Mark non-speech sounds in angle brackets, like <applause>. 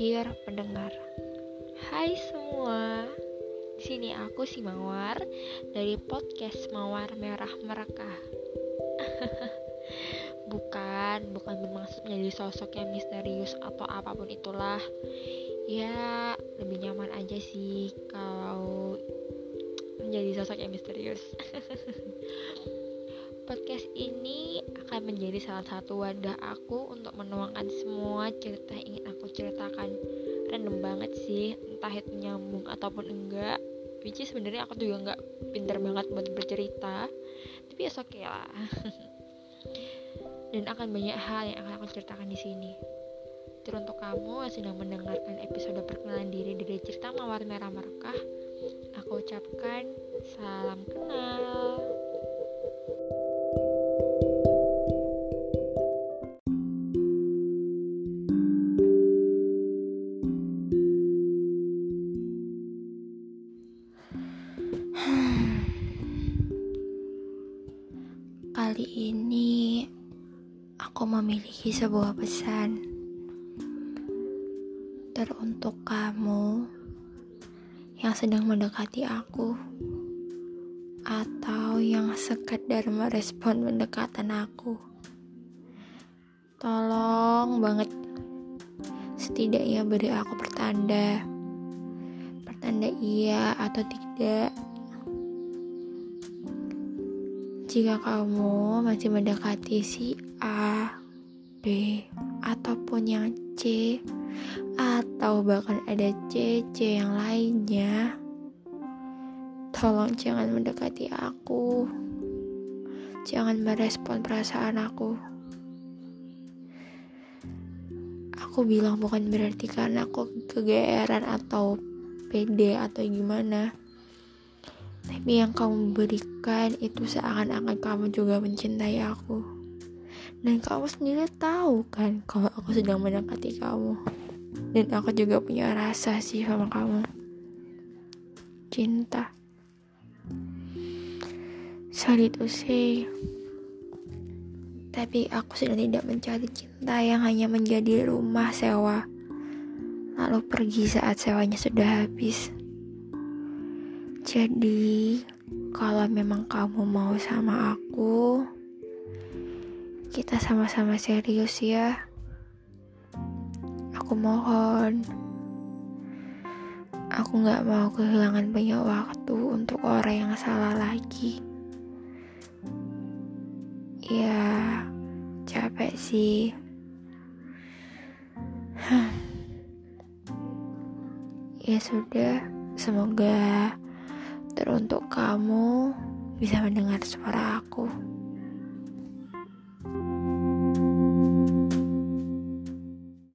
dear pendengar. Hai semua. Di sini aku si Mawar dari podcast Mawar Merah Merekah. <laughs> bukan, bukan bermaksud menjadi sosok yang misterius atau apa pun itulah. Ya, lebih nyaman aja sih kalau menjadi sosok yang misterius. <laughs> menjadi salah satu wadah aku untuk menuangkan semua cerita yang ingin aku ceritakan. Random banget sih, entah itu nyambung ataupun enggak. Which is sebenarnya aku juga nggak pinter banget buat bercerita, tapi ya oke okay lah. <laughs> Dan akan banyak hal yang akan aku ceritakan di sini. Teruntuk kamu yang sedang mendengarkan episode perkenalan diri dari cerita Mawar Merah Merekah, aku ucapkan salam kenal. Kali ini aku memiliki sebuah pesan teruntuk kamu yang sedang mendekati aku atau yang sekedar merespon pendekatan aku. Tolong banget setidaknya beri aku pertanda. Pertanda iya atau tidak. Jika kamu masih mendekati si A, B, ataupun yang C, atau bahkan ada C, C yang lainnya, tolong jangan mendekati aku. Jangan merespon perasaan aku. Aku bilang bukan berarti karena aku kegeeran atau pede atau gimana. Tapi yang kamu berikan itu seakan-akan kamu juga mencintai aku. Dan kamu sendiri tahu kan kalau aku sedang mendekati kamu. Dan aku juga punya rasa sih sama kamu. Cinta. Sorry to say. Tapi aku sedang tidak mencari cinta yang hanya menjadi rumah sewa. Lalu pergi saat sewanya sudah habis. Jadi, kalau memang kamu mau sama aku, kita sama-sama serius ya. Aku mohon. Aku gak mau kehilangan banyak waktu untuk orang yang salah lagi. Ya, capek sih. <sighs> ya sudah, semoga teruntuk kamu bisa mendengar suara aku.